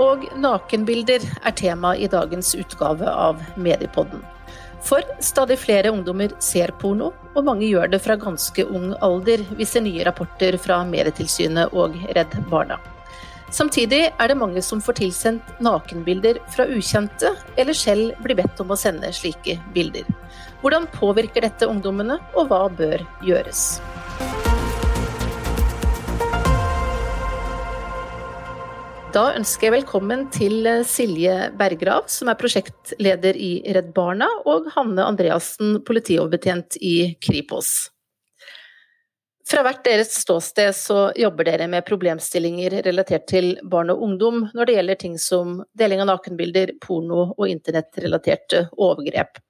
og nakenbilder er tema i dagens utgave av Mediepodden. For stadig flere ungdommer ser porno, og mange gjør det fra ganske ung alder, viser nye rapporter fra Medietilsynet og Redd Barna. Samtidig er det mange som får tilsendt nakenbilder fra ukjente, eller selv blir bedt om å sende slike bilder. Hvordan påvirker dette ungdommene, og hva bør gjøres? Da ønsker jeg velkommen til eh, Silje Bergrav, som er prosjektleder i Redd Barna, og Hanne Andreassen, politioverbetjent i Kripos. Fra hvert deres ståsted så jobber dere med problemstillinger relatert til barn og ungdom når det gjelder ting som deling av nakenbilder, porno og internettrelaterte overgrep.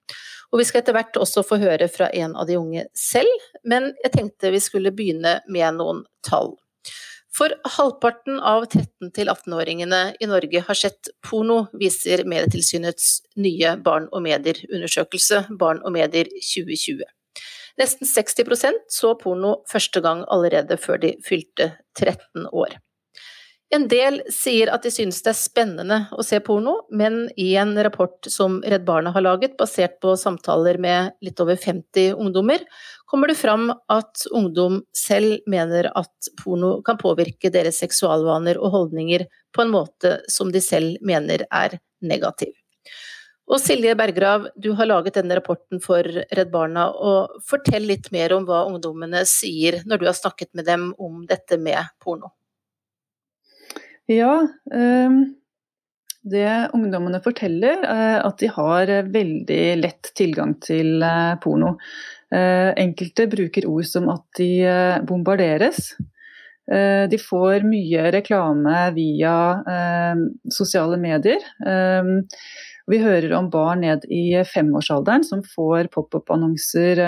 Og vi skal etter hvert også få høre fra en av de unge selv, men jeg tenkte vi skulle begynne med noen tall. For halvparten av 13- 18-åringene i Norge har sett porno, viser Medietilsynets nye barn og medier-undersøkelse Barn og medier 2020. Nesten 60% så porno første gang allerede før de fylte 13 år. En del sier at de synes det er spennende å se porno, men i en rapport som Redd Barna har laget, basert på samtaler med litt over 50 ungdommer, kommer det fram at ungdom selv mener at porno kan påvirke deres seksualvaner og holdninger på en måte som de selv mener er negativ. Og Silje Bergrav, du har laget denne rapporten for Redd Barna, og fortell litt mer om hva ungdommene sier når du har snakket med dem om dette med porno. Ja, ehm, det ungdommene forteller, er at de har veldig lett tilgang til eh, porno. Eh, enkelte bruker ord som at de eh, bombarderes. Eh, de får mye reklame via sosiale medier. Vi hører om barn ned i femårsalderen som får pop-up-annonser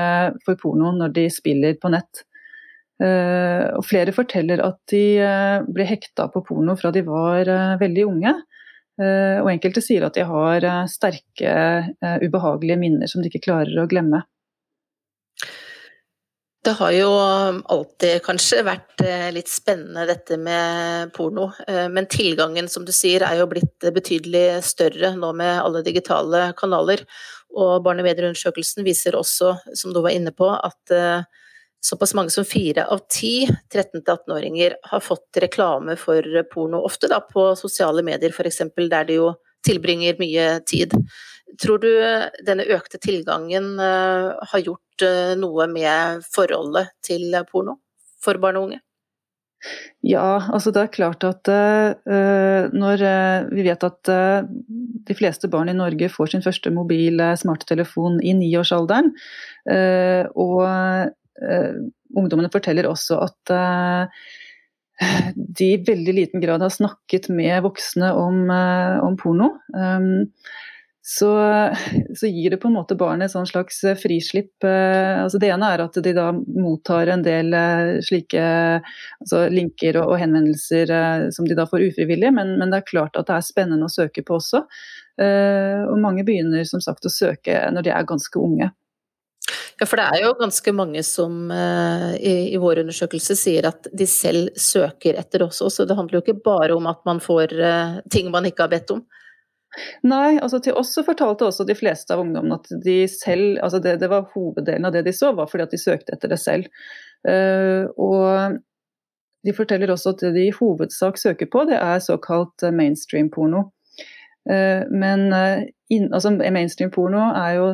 for porno når de spiller på nett. Og flere forteller at de ble hekta på porno fra de var veldig unge. Og enkelte sier at de har sterke, ubehagelige minner som de ikke klarer å glemme. Det har jo alltid kanskje vært eh, litt spennende dette med porno, eh, men tilgangen som du sier er jo blitt betydelig større nå med alle digitale kanaler. Og Barne-medieundersøkelsen viser også, som du var inne på, at eh, såpass mange som fire av ti 13-18-åringer har fått reklame for porno, ofte da på sosiale medier f.eks., der de jo tilbringer mye tid. Tror du denne økte tilgangen eh, har gjort eh, noe med forholdet til porno for barn og unge? Ja, altså det er klart at uh, når uh, vi vet at uh, de fleste barn i Norge får sin første mobil smarttelefon i niårsalderen, og ungdommene forteller også at de i veldig liten grad har snakket med voksne om, om porno. Um, så, så, gir det på en måte barnet et slags eh, frislipp. Eh, altså det ene er at de da mottar en del eh, slike altså linker og, henvendelser som de da får ufrivillig, men, men, det er klart at det er spennende å søke på også. Og mange begynner som sagt å søke når de er ganske unge. Ja, for det er jo ganske mange som i, i vår undersøkelse sier at de selv søker etter også. Det handler jo ikke bare om at man får ting man ikke har bedt om. Nei, altså til oss så fortalte også de fleste av ungdommene at de selv altså det, det, var hoveddelen av det de så, var fordi at de søkte etter det selv. Uh, og de forteller også at det de i hovedsak søker på, det er såkalt eh, mainstream porno. Uh, men altså, mainstream porno er jo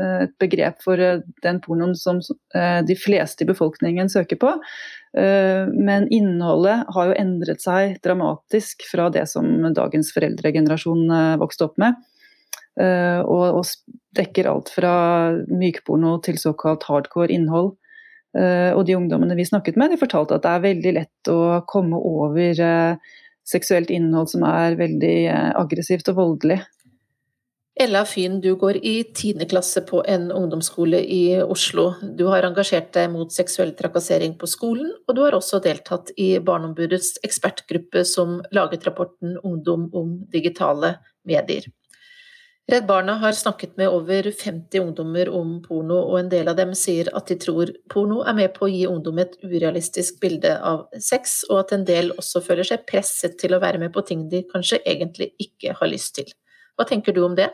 et begrep for den pornoen som de fleste i befolkningen søker på. Eh, men innholdet har jo endret seg dramatisk fra det som dagens foreldregenerasjon eh, vokste opp med. Eh, og dekker alt fra mykporno til såkalt hardcore innhold. Og de ungdommene vi snakket med, de fortalte at det er veldig lett å komme over seksuelt innhold som er veldig aggressivt og voldelig. Ella Fyn, du går i tiende klasse på en ungdomsskole i Oslo. Du har engasjert deg mot seksuell trakassering på skolen, og du har også deltatt i Barneombudets ekspertgruppe som laget rapporten Ungdom om digitale medier. Redd Barna har snakket med over 50 ungdommer om porno, og en del av dem sier at de tror porno er med på å gi ungdom et urealistisk bilde av sex, og at en del også føler seg presset til å være med på ting de kanskje egentlig ikke har lyst til. Hva tenker du om det?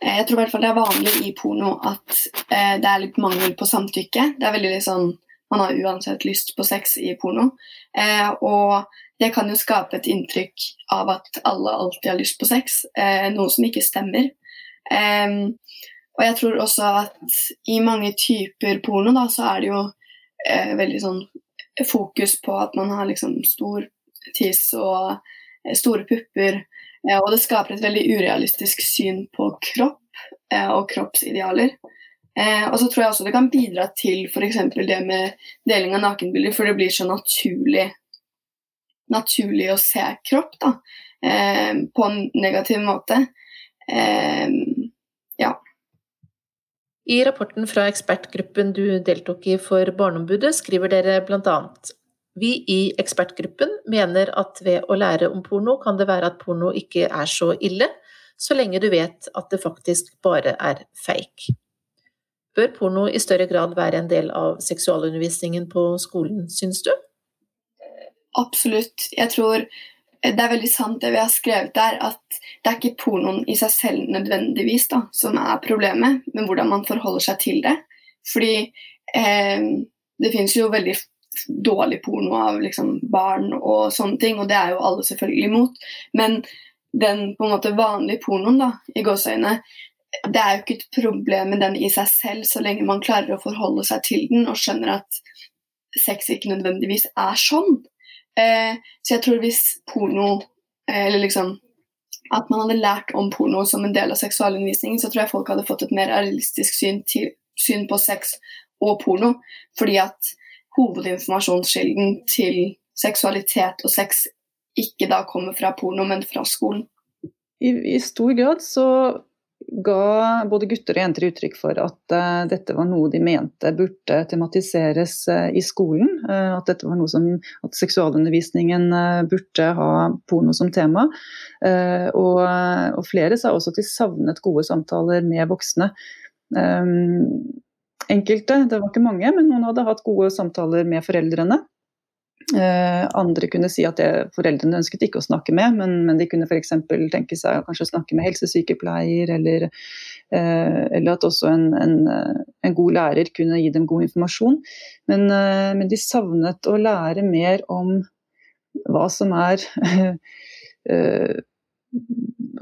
Eh, jeg tror i hvert fall det er vanlig i porno at eh, det er litt mangel på samtykke. Det er veldig litt sånn Man har uansett lyst på sex i porno. Eh, og det kan jo skape et inntrykk av at alle alltid har lyst på sex, noe som ikke stemmer. og jeg tror også at i mange typer porno da, så er det jo veldig sånn fokus på at man har liksom stor tiss og store pupper og det skaper et veldig urealistisk syn på kropp eh, og kroppsidealer. Eh, og så tror jeg også det kan bidra til f.eks. det med deling av nakenbilder, for det blir så naturlig, naturlig å se kropp da, på en negativ måte. ja. I rapporten fra ekspertgruppen du deltok i for Barneombudet, skriver dere bl.a.: vi i ekspertgruppen mener at ved å lære om porno, kan det være at porno ikke er så ille, så lenge du vet at det faktisk bare er fake. Bør porno i større grad være en del av seksualundervisningen på skolen, syns du? Absolutt. Jeg tror det er veldig sant det vi har skrevet der, at det er ikke pornoen i seg selv nødvendigvis da, som er problemet, men hvordan man forholder seg til det. Fordi eh, det finnes jo veldig dårlig porno av liksom, barn og sånne ting, og det er jo alle selvfølgelig imot. Men den på en måte vanlige pornoen, da, i gåseøyne, det er jo ikke et problem med den i seg selv, så lenge man klarer å forholde seg til den og skjønner at sex ikke nødvendigvis er sånn. Eh, så jeg tror hvis porno, eh, eller liksom at man hadde lært om porno som en del av seksualundervisningen, så tror jeg folk hadde fått et mer realistisk syn, til, syn på sex og porno. Fordi at hovedinformasjonskilden til seksualitet og sex ikke da kommer fra porno, men fra skolen. I, i stor grad så ga både gutter og jenter uttrykk for at uh, dette var noe de mente burde tematiseres uh, i skolen. Uh, at dette var noe som, at seksualundervisningen burde ha porno som tema. Og, og, flere sa også at de savnet gode samtaler med voksne. Um, enkelte, det var ikke mange, men noen hadde hatt gode samtaler med foreldrene. Eh, andre kunne si at det, foreldrene ønsket ikke å snakke med, men, men de kunne f.eks. tenke seg å kanskje snakke med helsesykepleier, eller, eh, eller at også en, en, en, god lærer kunne gi dem god informasjon. Men, eh, men de savnet å lære mer om hva som er eh,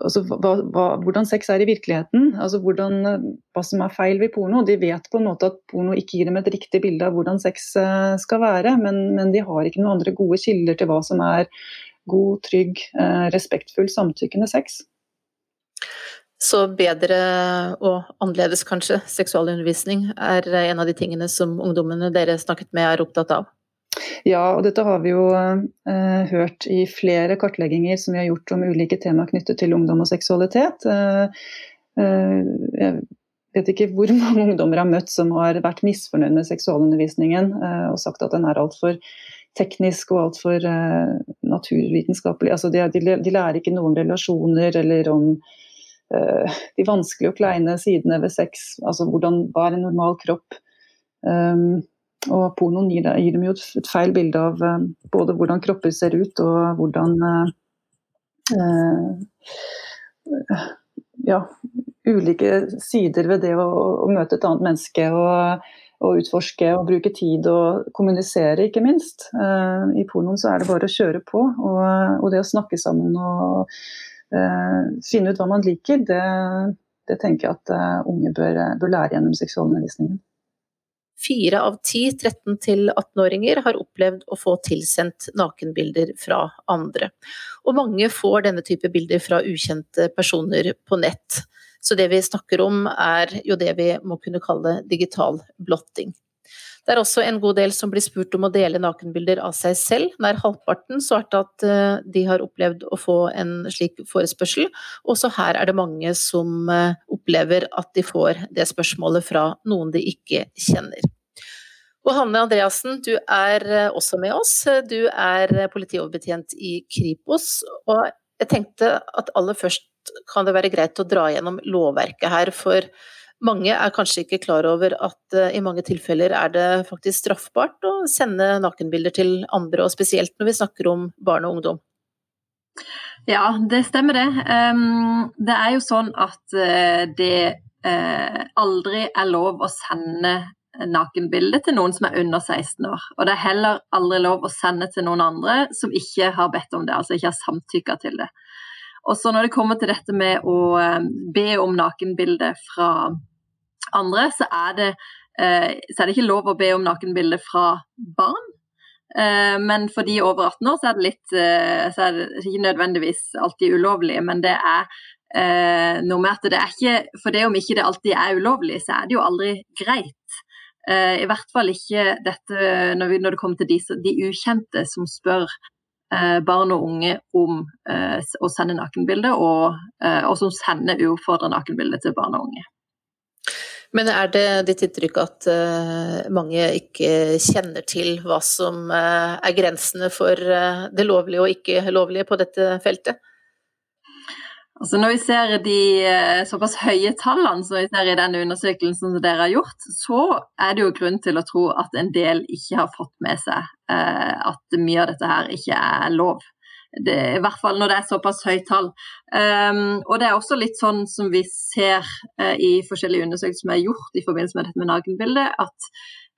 altså, hva, hva, hvordan sex er i virkeligheten. altså hvordan, Hva som er feil ved porno. De vet på en måte at porno ikke gir dem et riktig bilde av hvordan sex eh, skal være, men, men de har ikke noen andre gode kilder til hva som er god, trygg, eh, respektfull, samtykkende sex. Så bedre og annerledes, kanskje, seksualundervisning er en av de tingene som ungdommene dere snakket med er opptatt av? Ja, og dette har vi jo eh, hørt i flere kartlegginger som vi har gjort om ulike temaer knyttet til ungdom og seksualitet. Eh, eh, jeg vet ikke hvor mange ungdommer jeg har møtt som har vært misfornøyd med seksualundervisningen eh, og sagt at den er altfor teknisk og altfor eh, naturvitenskapelig. Altså, de, de, lærer ikke noe om relasjoner eller om eh, de vanskelige og kleine sidene ved sex. Altså hvordan, hva er en normal kropp? Um, og pornoen gir, gir, dem jo et feil bilde av uh, både hvordan kropper ser ut og hvordan uh, uh, Ja, ulike sider ved det å, å, møte et annet menneske og, og, utforske og bruke tid og kommunisere, ikke minst. I pornoen så er det bare å kjøre på. Og, og det å snakke sammen og finne ut hva man liker, det, det tenker jeg at unge bør, bør lære gjennom seksualundervisningen. Fire av ti 13 18-åringer har opplevd å få tilsendt nakenbilder fra andre. Og mange får denne type bilder fra ukjente personer på nett. Så det vi snakker om er jo det vi må kunne kalle digital blotting. Det er også en god del som blir spurt om å dele nakenbilder av seg selv. Nær halvparten svarte at eh, de har opplevd å få en slik forespørsel. Også her er det mange som eh, opplever at de får det spørsmålet fra noen de ikke kjenner. Og Hanne Andreassen, du er eh, også med oss. Du er politioverbetjent i Kripos. Og jeg tenkte at aller først kan det være greit å dra gjennom lovverket her, for mange er kanskje ikke klar over at uh, i mange tilfeller er det faktisk straffbart å sende nakenbilder til andre, og spesielt når vi snakker om barn og ungdom. Ja, det stemmer det. Det er jo sånn at uh, det uh, aldri er lov å sende nakenbilde til noen som er under 16 år. Og det er heller aldri lov å sende til noen andre som ikke har bedt om det, altså ikke har samtykka til det. Og så når det kommer til dette med å be om nakenbilde fra andre, så er, det, eh, så er det ikke lov å be om nakenbilde fra barn. Eh, men for de over 18 år så er det litt eh, så er det ikke nødvendigvis alltid ulovlig, men det er noe med at det er ikke For det om ikke det alltid er ulovlig, så er det jo aldri greit. I hvert fall ikke dette når det kommer til de, de ukjente som spør barn og unge om å sende nakenbilder, og, og som sender uoppfordra nakenbilder til barn og unge. Men er det ditt inntrykk at mange ikke kjenner til hva som er grensene for det lovlige og ikke lovlige på dette feltet? Altså når vi ser de såpass høye tallene som vi ser i den undersøkelsen som dere har gjort, så er det jo grunn til å tro at en del ikke har fått med seg at mye av dette her ikke er lov det, I hvert fall når det er såpass høyt tall. Um, og det er også litt sånn som vi ser uh, i forskjellige undersøkelser som er gjort i forbindelse med dette med nakenbildet, at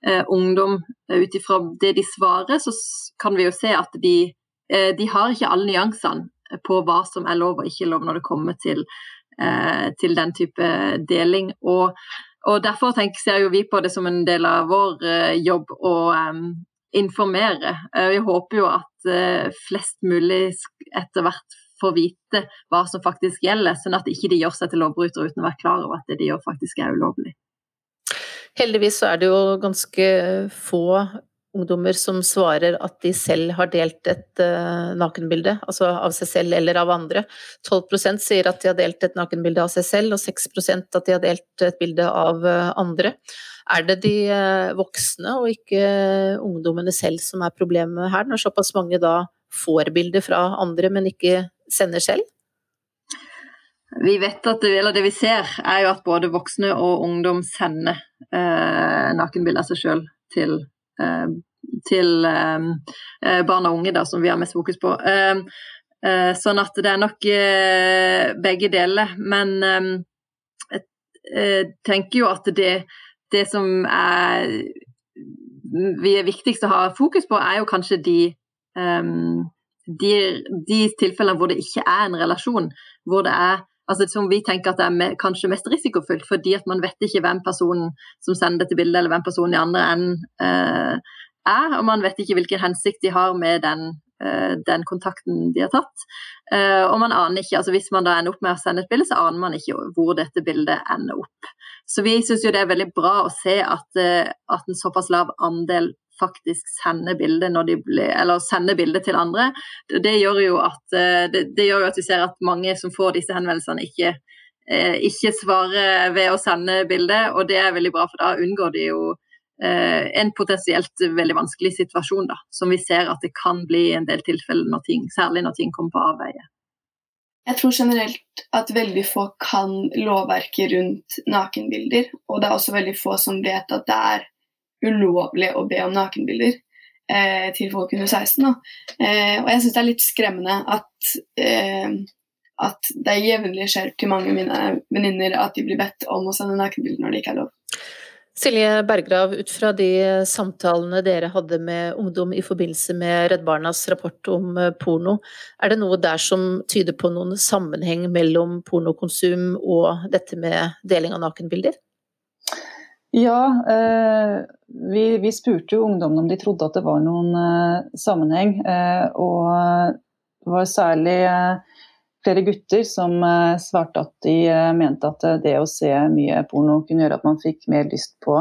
uh, ungdom, uh, ut ifra det de svarer, så kan vi jo se at de, de har ikke alle nyansene på hva som er lov og ikke lov når det kommer til, til den type deling. Og, og derfor tenker, ser jo vi på det som en del av vår jobb å um, informere. Vi håper jo at Eh, flest mulig etter hvert får vite hva som faktisk gjelder, sånn at ikke de gjør seg til lovbrytere uten å være klar over at det de gjør faktisk er ulovlig. Heldigvis så er det jo ganske få ungdommer som svarer at de selv har delt et uh, nakenbilde, altså av seg selv eller av andre. 12% sier at de har delt et nakenbilde av seg selv, og 6% at de har delt et bilde av uh, andre. Er det de uh, voksne og ikke ungdommene selv som er problemet her, når såpass mange da får bilder fra andre, men ikke sender selv? Vi vet at eller det vi ser, er jo at både voksne og ungdom sender nakenbilder av seg sjøl til til eh, eh, barn og unge, da, som vi har mest fokus på. Sånn at det er nok begge deler. Men jeg tenker jo at det, det som er vi er viktigst å ha fokus på, er jo kanskje de, de, de, tilfellene hvor det ikke er en relasjon. Hvor det er altså som vi tenker at det er kanskje mest risikofullt, fordi at man vet ikke hvem personen som sender dette bildet, eller hvem personen i andre enden uh, er, og man vet ikke hvilken hensikt de har med den, uh, den kontakten de har tatt. Uh, og man aner ikke, altså Hvis man da ender opp med å sende et bilde, så aner man ikke hvor dette bildet ender opp. Så vi syns det er veldig bra å se at, at en såpass lav andel faktisk sender bilde, sender bilde til andre. Det gjør, at, eh, det, det gjør, jo at, vi ser at mange som får disse henvendelsene, ikke, eh, ikke svarer ved å sende bilde, og det er veldig bra, for da unngår de jo eh, en potensielt veldig vanskelig situasjon, da, som vi ser at det kan bli en del tilfeller, når ting, særlig når ting kommer på avveie. Jeg tror generelt at veldig få kan lovverket rundt nakenbilder. Og det er også veldig få som vet at det er ulovlig å be om nakenbilder eh, til folk under 16. Eh, og jeg syns det er litt skremmende at, eh, at det jevnlig skjer til mange av mine venninner at de blir bedt om å sende nakenbilder når det ikke er lov. Silje Berggrav, ut fra de samtalene dere hadde med ungdom i forbindelse med Redd Barnas rapport om eh, porno, er det noe der som tyder på noen sammenheng mellom pornokonsum og dette med deling av nakenbilder? Ja, eh, vi, vi, spurte jo ungdommene om de trodde at det var noen eh, sammenheng. Eh, og det var særlig eh, flere gutter som eh, svarte at de eh, mente at det å se mye porno kunne gjøre at man fikk mer lyst på.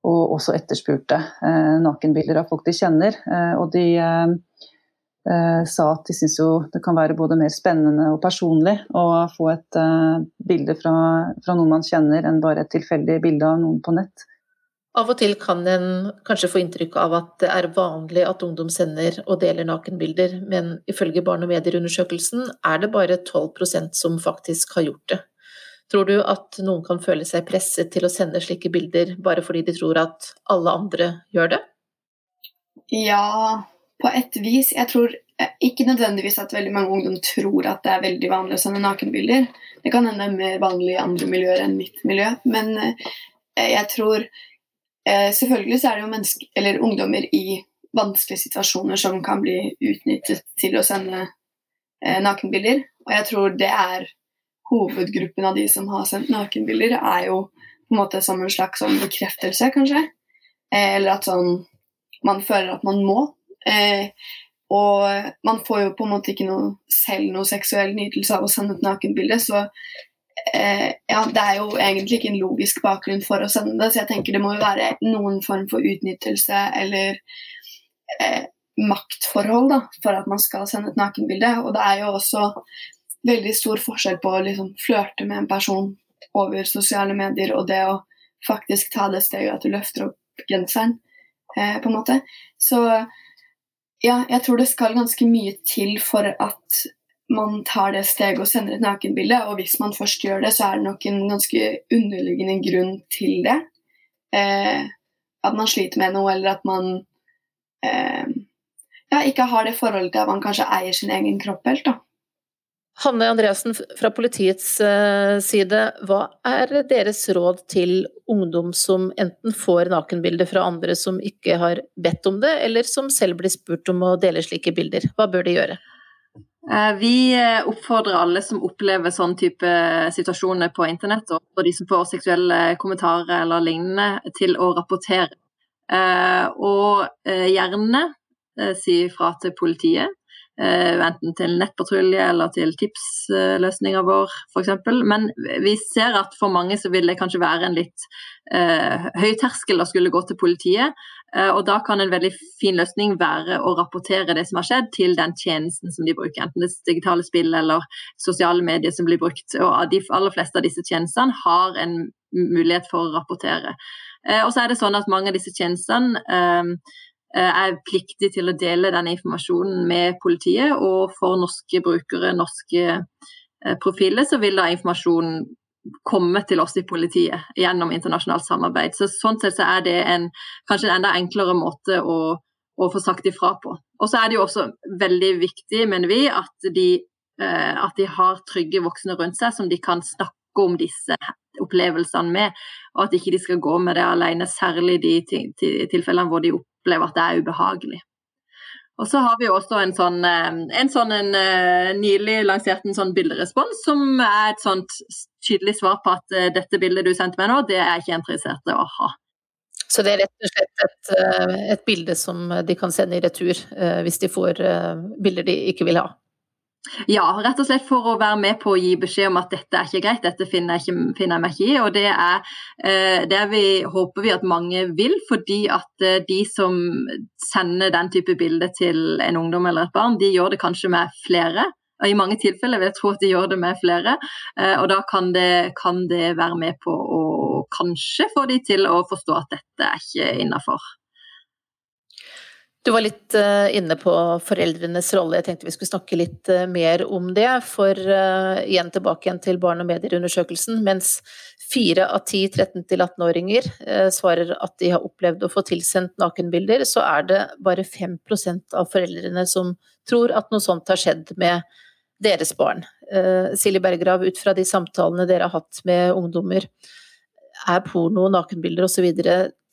og også etterspurte nakenbilder av folk de kjenner. og de sa at de syns jo det kan være både mer spennende og personlig å få et eh, bilde fra, fra, noen man kjenner, enn bare et tilfeldig bilde av noen på nett. Av og til kan en kanskje få inntrykk av at det er vanlig at ungdom sender og deler nakenbilder, men ifølge Barn og medier-undersøkelsen er det bare 12% som faktisk har gjort det. Tror du at noen kan føle seg presset til å sende slike bilder bare fordi de tror at alle andre gjør det? Ja, på et vis. Jeg tror ikke nødvendigvis at veldig mange ungdom tror at det er veldig vanlig å sende nakenbilder. Det kan hende er mer vanlig i andre miljøer enn mitt miljø. Men eh, jeg tror eh, Selvfølgelig så er det jo mennesker, eller ungdommer i vanskelige situasjoner som kan bli utnyttet til å sende eh, nakenbilder. Og jeg tror det er hovedgruppen av de som har sendt nakenbilder, er jo på en måte som en slags sånn bekreftelse, kanskje. Eller at sånn man føler at man må. Eh, og man får jo på en måte ikke noe, selv noe seksuell nytelse av å sende et nakenbilde, så eh, ja, det er jo egentlig ikke en logisk bakgrunn for å sende det, så jeg tenker det må jo være noen form for utnyttelse eller eh, maktforhold da, for at man skal sende et nakenbilde. Og det er jo også veldig stor forskjell på å liksom flørte med en person over sosiale medier og det å faktisk ta det steget at du løfter opp genseren, eh, på en måte. Så ja, jeg tror det skal ganske mye til for at man tar det steget og sender et nakenbilde. Og hvis man først gjør det, så er det nok en ganske underliggende grunn til det. Eh, at man sliter med noe, eller at man eh, ja, ikke har det forholdet til at man kanskje eier sin egen kropp helt. da. Hanne Andreassen fra politiets eh, side, hva er deres råd til ungdom som enten får nakenbilder fra andre som ikke har bedt om det, eller som selv blir spurt om å dele slike bilder? Hva bør de gjøre? Eh, vi eh, oppfordrer alle som opplever sånn type situasjoner på internett, og de som får seksuelle kommentarer eller lignende, til å rapportere. Og gjerne si fra til politiet enten til nettpatrulje eller til tipsløsninga vår f.eks. Men vi ser at for mange så vil det kanskje være en litt eh, høy terskel å skulle gå til politiet. Eh, og da kan en veldig fin løsning være å rapportere det som har skjedd til den tjenesten som de bruker. Enten det er digitale spill eller sosiale medier som blir brukt. Og de aller fleste av disse tjenestene har en mulighet for å rapportere. Eh, og så er det sånn at mange av disse tjenestene eh, Eh, er pliktig til å dele denne informasjonen med politiet. Og for norske brukere, norske eh, profiler, så vil da informasjonen komme til oss i politiet gjennom internasjonalt samarbeid. Så Sånn sett så er det en, kanskje en enda enklere måte å, å få sagt ifra på. Og så er det jo også veldig viktig, mener vi, at de, eh, at de har trygge voksne rundt seg som de kan snakke om disse opplevelsene med, og at ikke de skal gå med det alene, særlig de tilfellene hvor de opplever at det er ubehagelig. Og så har vi også en sånn, eh, en sånn en, eh, nylig lansert en sånn bilderespons, som er et sånt tydelig svar på at eh, dette bildet du sendte meg nå, det er jeg ikke interessert i å ha. Så det er rett og slett et, et bilde som de kan sende i retur hvis de får bilder de ikke vil ha? Ja, rett og slett for å være med på å gi beskjed om at dette er ikke greit, dette finner jeg, ikke, finner jeg meg ikke i. Og det er eh, det vi, håper vi at mange vil, fordi at eh, de som sender den type bilder til en ungdom eller et barn, de gjør det kanskje med flere. Og I mange tilfeller vil jeg tro at de gjør det med flere. Eh, og da kan det, kan det være med på å kanskje få de til å forstå at dette er ikke innafor. Du var litt uh, inne på foreldrenes rolle, jeg tenkte vi skulle snakke litt uh, mer om det. For uh, igjen tilbake igjen til barn- og medieundersøkelsen. Mens fire av ti 13-18-åringer svarer at de har opplevd å få tilsendt nakenbilder, så er det bare 5% av foreldrene som tror at noe sånt har skjedd med deres barn. Silje Bergrav, ut fra de samtalene dere har hatt med ungdommer, er porno, nakenbilder osv.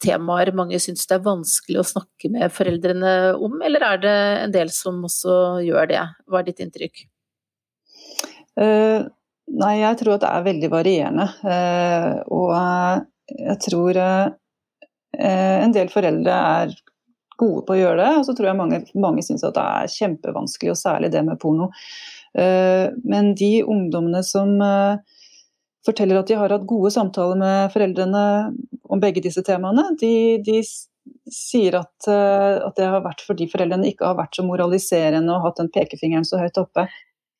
temaer mange syns det er vanskelig å snakke med foreldrene om, eller er det en del som også gjør det? Hva er ditt inntrykk? Uh, nei, jeg tror at det er veldig varierende. Uh, og jeg tror uh, en del foreldre er gode på å gjøre det, og så tror jeg mange, mange syns at det er kjempevanskelig, og særlig det med porno. Men de ungdommene som forteller at de har hatt gode samtaler med foreldrene om begge disse temaene. De, de sier at, eh, at, det har vært fordi foreldrene ikke har vært så moraliserende og hatt den pekefingeren så høyt oppe.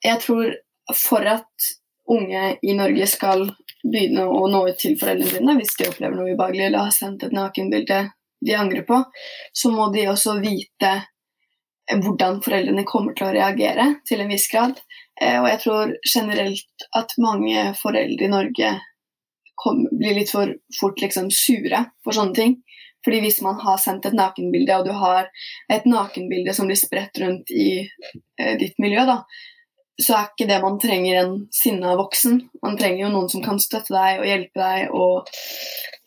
Jeg tror for at unge i Norge skal begynne å nå ut til foreldrene dine hvis de opplever noe ubehagelig eller har sendt et nakenbilde de angrer på, så må de også vite hvordan foreldrene kommer til å reagere til en viss grad. Eh, og jeg tror generelt at mange foreldre i Norge kom, blir litt for fort liksom sure for sånne ting. Fordi hvis man har sendt et nakenbilde, og du har et nakenbilde som blir spredt rundt i eh, ditt miljø, da, så er ikke det man trenger en sinna voksen. Man trenger jo noen som kan støtte deg og hjelpe deg og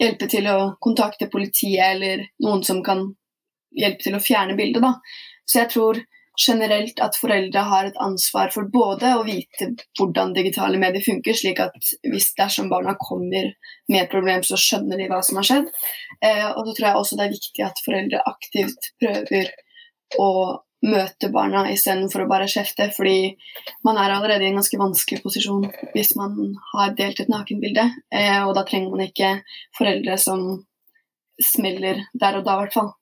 hjelpe til å kontakte politiet, eller noen som kan hjelpe til å fjerne bildet. Da. Så jeg tror generelt at foreldre har et ansvar for både å vite hvordan digitale medier funker, slik at hvis dersom barna kommer med et problem, så skjønner de hva som har skjedd. Eh, og så tror jeg også det er viktig at foreldre aktivt prøver å møte barna istedenfor å bare kjefte, fordi man er allerede i en ganske vanskelig posisjon hvis man har delt et nakenbilde, eh, og da trenger man ikke foreldre som smeller der og da, i hvert fall.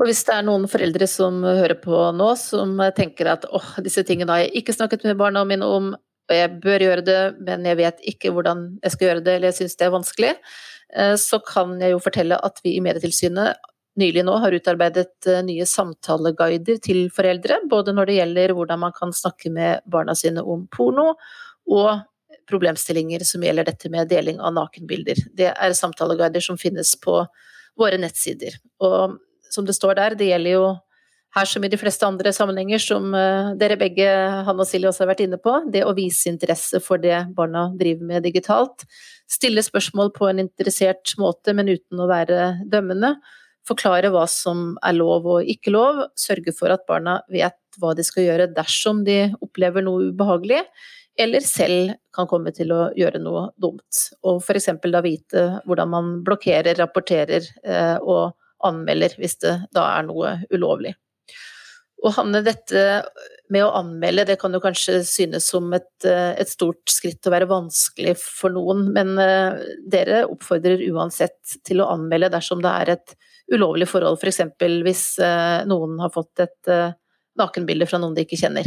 Og hvis det er noen foreldre som hører på nå, som tenker at åh, disse tingene har jeg ikke snakket med barna mine om, og jeg bør gjøre det, men jeg vet ikke hvordan jeg skal gjøre det, eller jeg syns det er vanskelig, eh, så kan jeg jo fortelle at vi i Medietilsynet nylig nå har utarbeidet eh, nye samtaleguider til foreldre, både når det gjelder hvordan man kan snakke med barna sine om porno, og problemstillinger som gjelder dette med deling av nakenbilder. Det er samtaleguider som finnes på våre nettsider. Og som det står der, det gjelder jo her som i de fleste andre sammenhenger, som eh, dere begge, han og Silje, også har vært inne på, det å vise interesse for det barna driver med digitalt. Stille spørsmål på en interessert måte, men uten å være dømmende. Forklare hva som er lov og ikke lov. Sørge for at barna vet hva de skal gjøre dersom de opplever noe ubehagelig, eller selv kan komme til å gjøre noe dumt. Og f.eks. da vite hvordan man blokkerer, rapporterer eh, og anmelder hvis det da er noe ulovlig. Og Hanne, dette med å anmelde, det kan jo kanskje synes som et, eh, et stort skritt å være vanskelig for noen, men eh, dere oppfordrer uansett til å anmelde dersom det er et ulovlig forhold, f.eks. hvis eh, noen har fått et nakenbilde fra noen de ikke kjenner.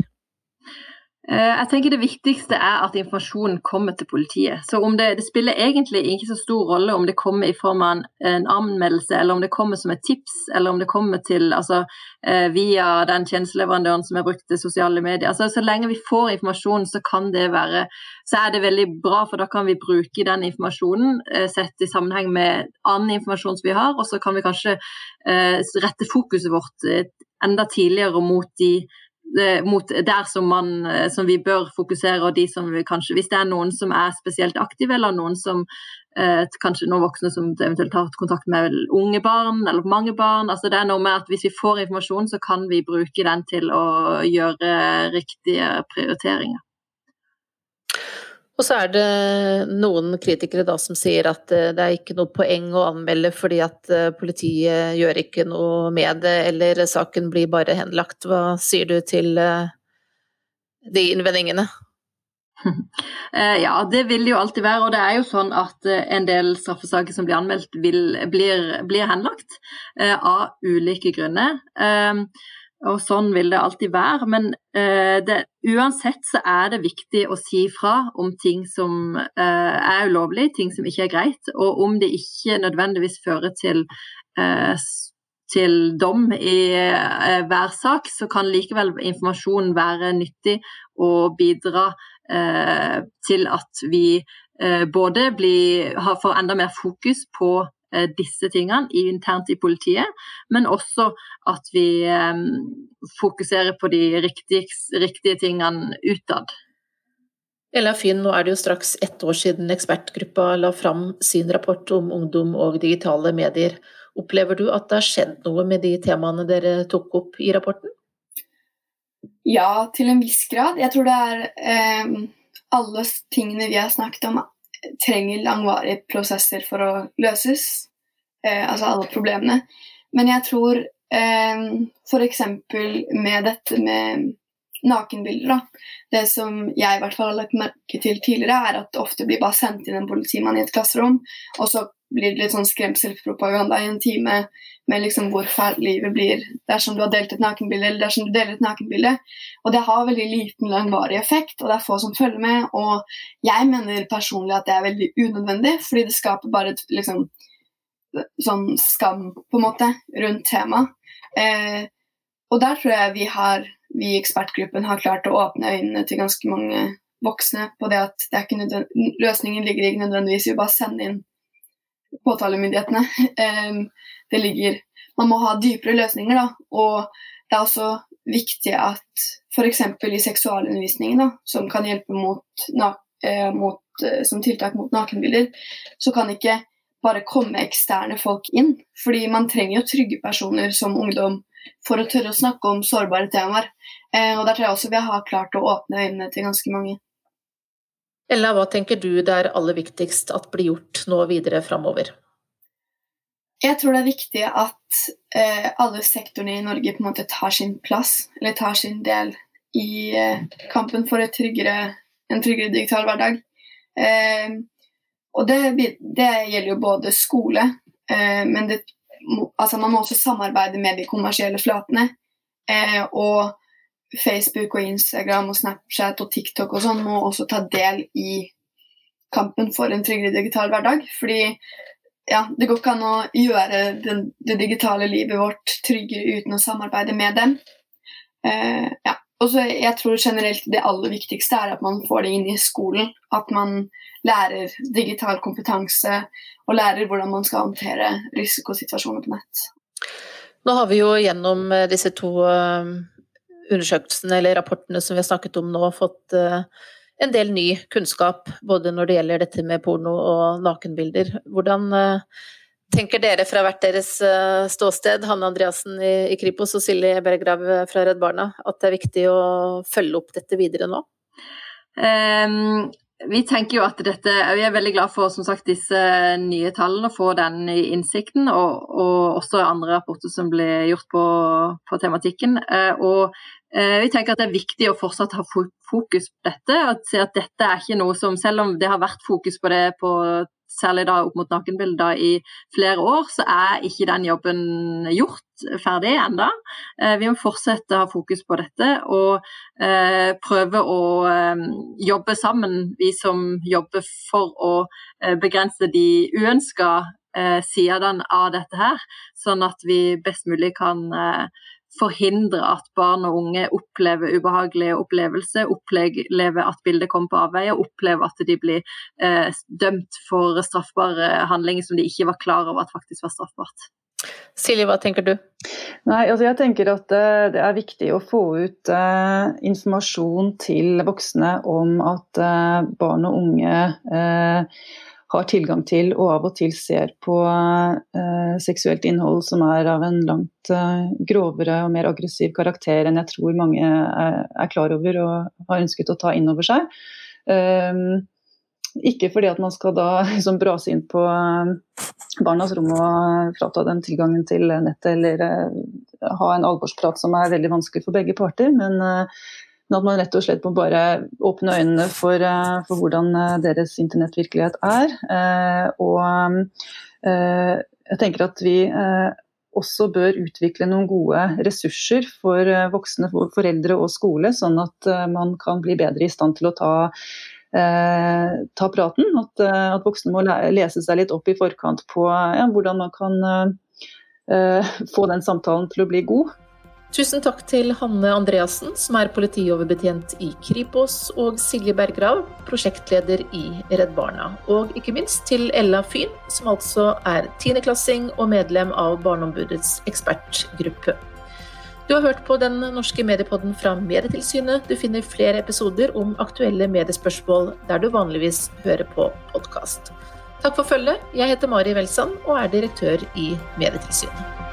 Eh, jeg tenker Det viktigste er at informasjonen kommer til politiet. Så det, det, spiller egentlig ikke så stor rolle om det kommer i form av en, anmeldelse, eller om det kommer som et tips, eller om det kommer til, altså, eh, via den tjenesteleverandøren som er brukt til sosiale medier. Altså, så lenge vi får informasjon, så være så er det veldig bra, for da kan vi bruke den informasjonen eh, sett i sammenheng med annen informasjon som vi har, og så kan vi kanskje rette fokuset vårt enda tidligere mot de Eh, mot der som, man, eh, som, vi bør fokusere, og de som vi kanskje Hvis det er noen som er spesielt aktive, eller noen som eh, kanskje noen voksne som eventuelt har kontakt med unge barn eller mange barn. altså det er noe med at Hvis vi får informasjon, så kan vi bruke den til å gjøre riktige prioriteringer. Og så er det noen kritikere da som sier at eh, det er ikke noe poeng å anmelde fordi at eh, politiet gjør ikke noe med det, eller saken blir bare henlagt. Hva sier du til eh, de innvendingene? Ja, det vil det jo alltid være. Og det er jo sånn at en del straffesaker som blir anmeldt, vil, blir, blir henlagt av ulike grunner. Og sånn vil det alltid være. Men uh, det, uansett så er det viktig å si fra om ting som uh, er ulovlig, ting som ikke er greit. Og om det ikke nødvendigvis fører til, uh, til dom i hver sak, så kan likevel informasjonen være nyttig og bidra til at vi både blir, får enda mer fokus på disse tingene internt i politiet, men også at vi eh, fokuserer på de riktige, riktige tingene utad. Ella Finn, nå er det jo straks ett år siden ekspertgruppa la fram sin rapport om ungdom og digitale medier. Opplever du at det har skjedd noe med de temaene dere tok opp i rapporten? Ja, til en viss grad. Jeg tror det er eh, alle tingene vi har snakket om, trenger langvarige prosesser for å løses. Eh, altså alle problemene. Men jeg tror eh, f.eks. med dette med nakenbilder. Da. Det som jeg i hvert fall har lagt merke til tidligere, er at det ofte blir bare sendt inn en politimann i et klasserom, og så blir det litt sånn skremselspropaganda i en time med liksom hvor fælt livet blir dersom du har delt et nakenbilde eller dersom du deler et nakenbilde. Og det har veldig liten langvarig effekt, og det er få som følger med. Og jeg mener personlig at det er veldig unødvendig, fordi det skaper bare et liksom sånn skam, på en måte, rundt temaet. Eh, og der tror jeg vi har, vi i ekspertgruppen har klart å åpne øynene til ganske mange voksne på det at det løsningen ligger ikke nødvendigvis i å bare sende inn påtalemyndighetene. Um, det ligger Man må ha dypere løsninger, da. Og det er også viktig at f.eks. i seksualundervisningen, da, som kan hjelpe mot, na, mot, eh, som tiltak mot nakenbilder, så kan ikke bare komme eksterne folk inn. Fordi man trenger jo trygge personer som ungdom for å tørre å snakke om sårbare temaer. Eh, og der tror jeg også vi har klart å åpne øynene til ganske mange. Ella, hva tenker du det er aller viktigst at blir gjort nå videre framover? Jeg tror det er viktig at eh, alle sektorene i Norge på en måte tar sin plass, eller tar sin del i eh, kampen for tryggere, en tryggere digital hverdag. Eh, og det, det, gjelder jo både skole, eh, men det, altså man må også samarbeide med de kommersielle flatene. Eh, og Facebook og Instagram og Snapchat og TikTok og sånn må også ta del i kampen for en tryggere digital hverdag. Fordi ja, det går ikke an å gjøre den, det digitale livet vårt tryggere uten å samarbeide med dem. Uh, ja. Og så jeg tror generelt det aller viktigste er at man får det inn i skolen. At man lærer digital kompetanse og lærer hvordan man skal håndtere risikosituasjoner på nett. Nå har vi jo gjennom eh, disse to eh, undersøkelsene eller rapportene som vi har snakket om nå, fått eh, en del ny kunnskap både når det gjelder dette med porno og nakenbilder. Hvordan tenker dere fra hvert deres ståsted, Hanne Andreassen i Kripos og Silje Bergrav fra Redd Barna, at det er viktig å følge opp dette videre nå? Um, vi tenker jo at dette, vi er veldig glad for som sagt, disse nye tallene, få den innsikten, og, og, også andre rapporter som ble gjort på, på tematikken. Eh, og eh, vi tenker at det er viktig å fortsatt ha fokus på dette. og se at dette er ikke noe som, Selv om det har vært fokus på det på særlig da opp mot nakenbilder i flere år, så er ikke den jobben gjort ferdig ennå. Eh, vi må fortsette å ha fokus på dette og eh, prøve å eh, jobbe sammen, vi som jobber for å begrense de uønska sidene av dette her, sånn at vi best mulig kan forhindre at barn og unge opplever ubehagelige opplevelser, opplever at bildet kommer på avveie, opplever at de blir eh, dømt for straffbare handlinger som de ikke var klar over at faktisk var straffbart. Silje, hva tenker du? Nei, altså jeg tenker at uh, Det er viktig å få ut uh, informasjon til voksne om at uh, barn og unge har tilgang til og av og til ser på uh, seksuelt innhold som er av en langt uh, grovere og mer aggressiv karakter enn jeg tror mange er, er klar over og har ønsket å ta inn over seg. Uh, ikke fordi at man skal da liksom brase inn på barnas rom og frata dem tilgangen til nettet eller ha en alvorsprat som er veldig vanskelig for begge parter, men men at man rett og slett må bare åpne øynene for, eh, for hvordan eh, deres internettvirkelighet er. Eh, og jeg tenker at vi også bør utvikle noen gode ressurser for voksne, foreldre og skole, sånn at man kan bli bedre i stand til å ta, eh, ta praten. At, at, voksne må lese seg litt opp i forkant på ja, hvordan man kan eh, få den samtalen til å bli god. Tusen takk til Hanne Andreassen, som er politioverbetjent i Kripos, og Silje Bergrav, prosjektleder i Redd Barna. Og ikke minst til Ella Fyn, som altså er tiendeklassing og medlem av Barneombudets ekspertgruppe. Du har hørt på den norske mediepodden fra Medietilsynet. Du finner flere episoder om aktuelle mediespørsmål der du vanligvis hører på podkast. Takk for følget. Jeg heter Mari Welsand og er direktør i Medietilsynet.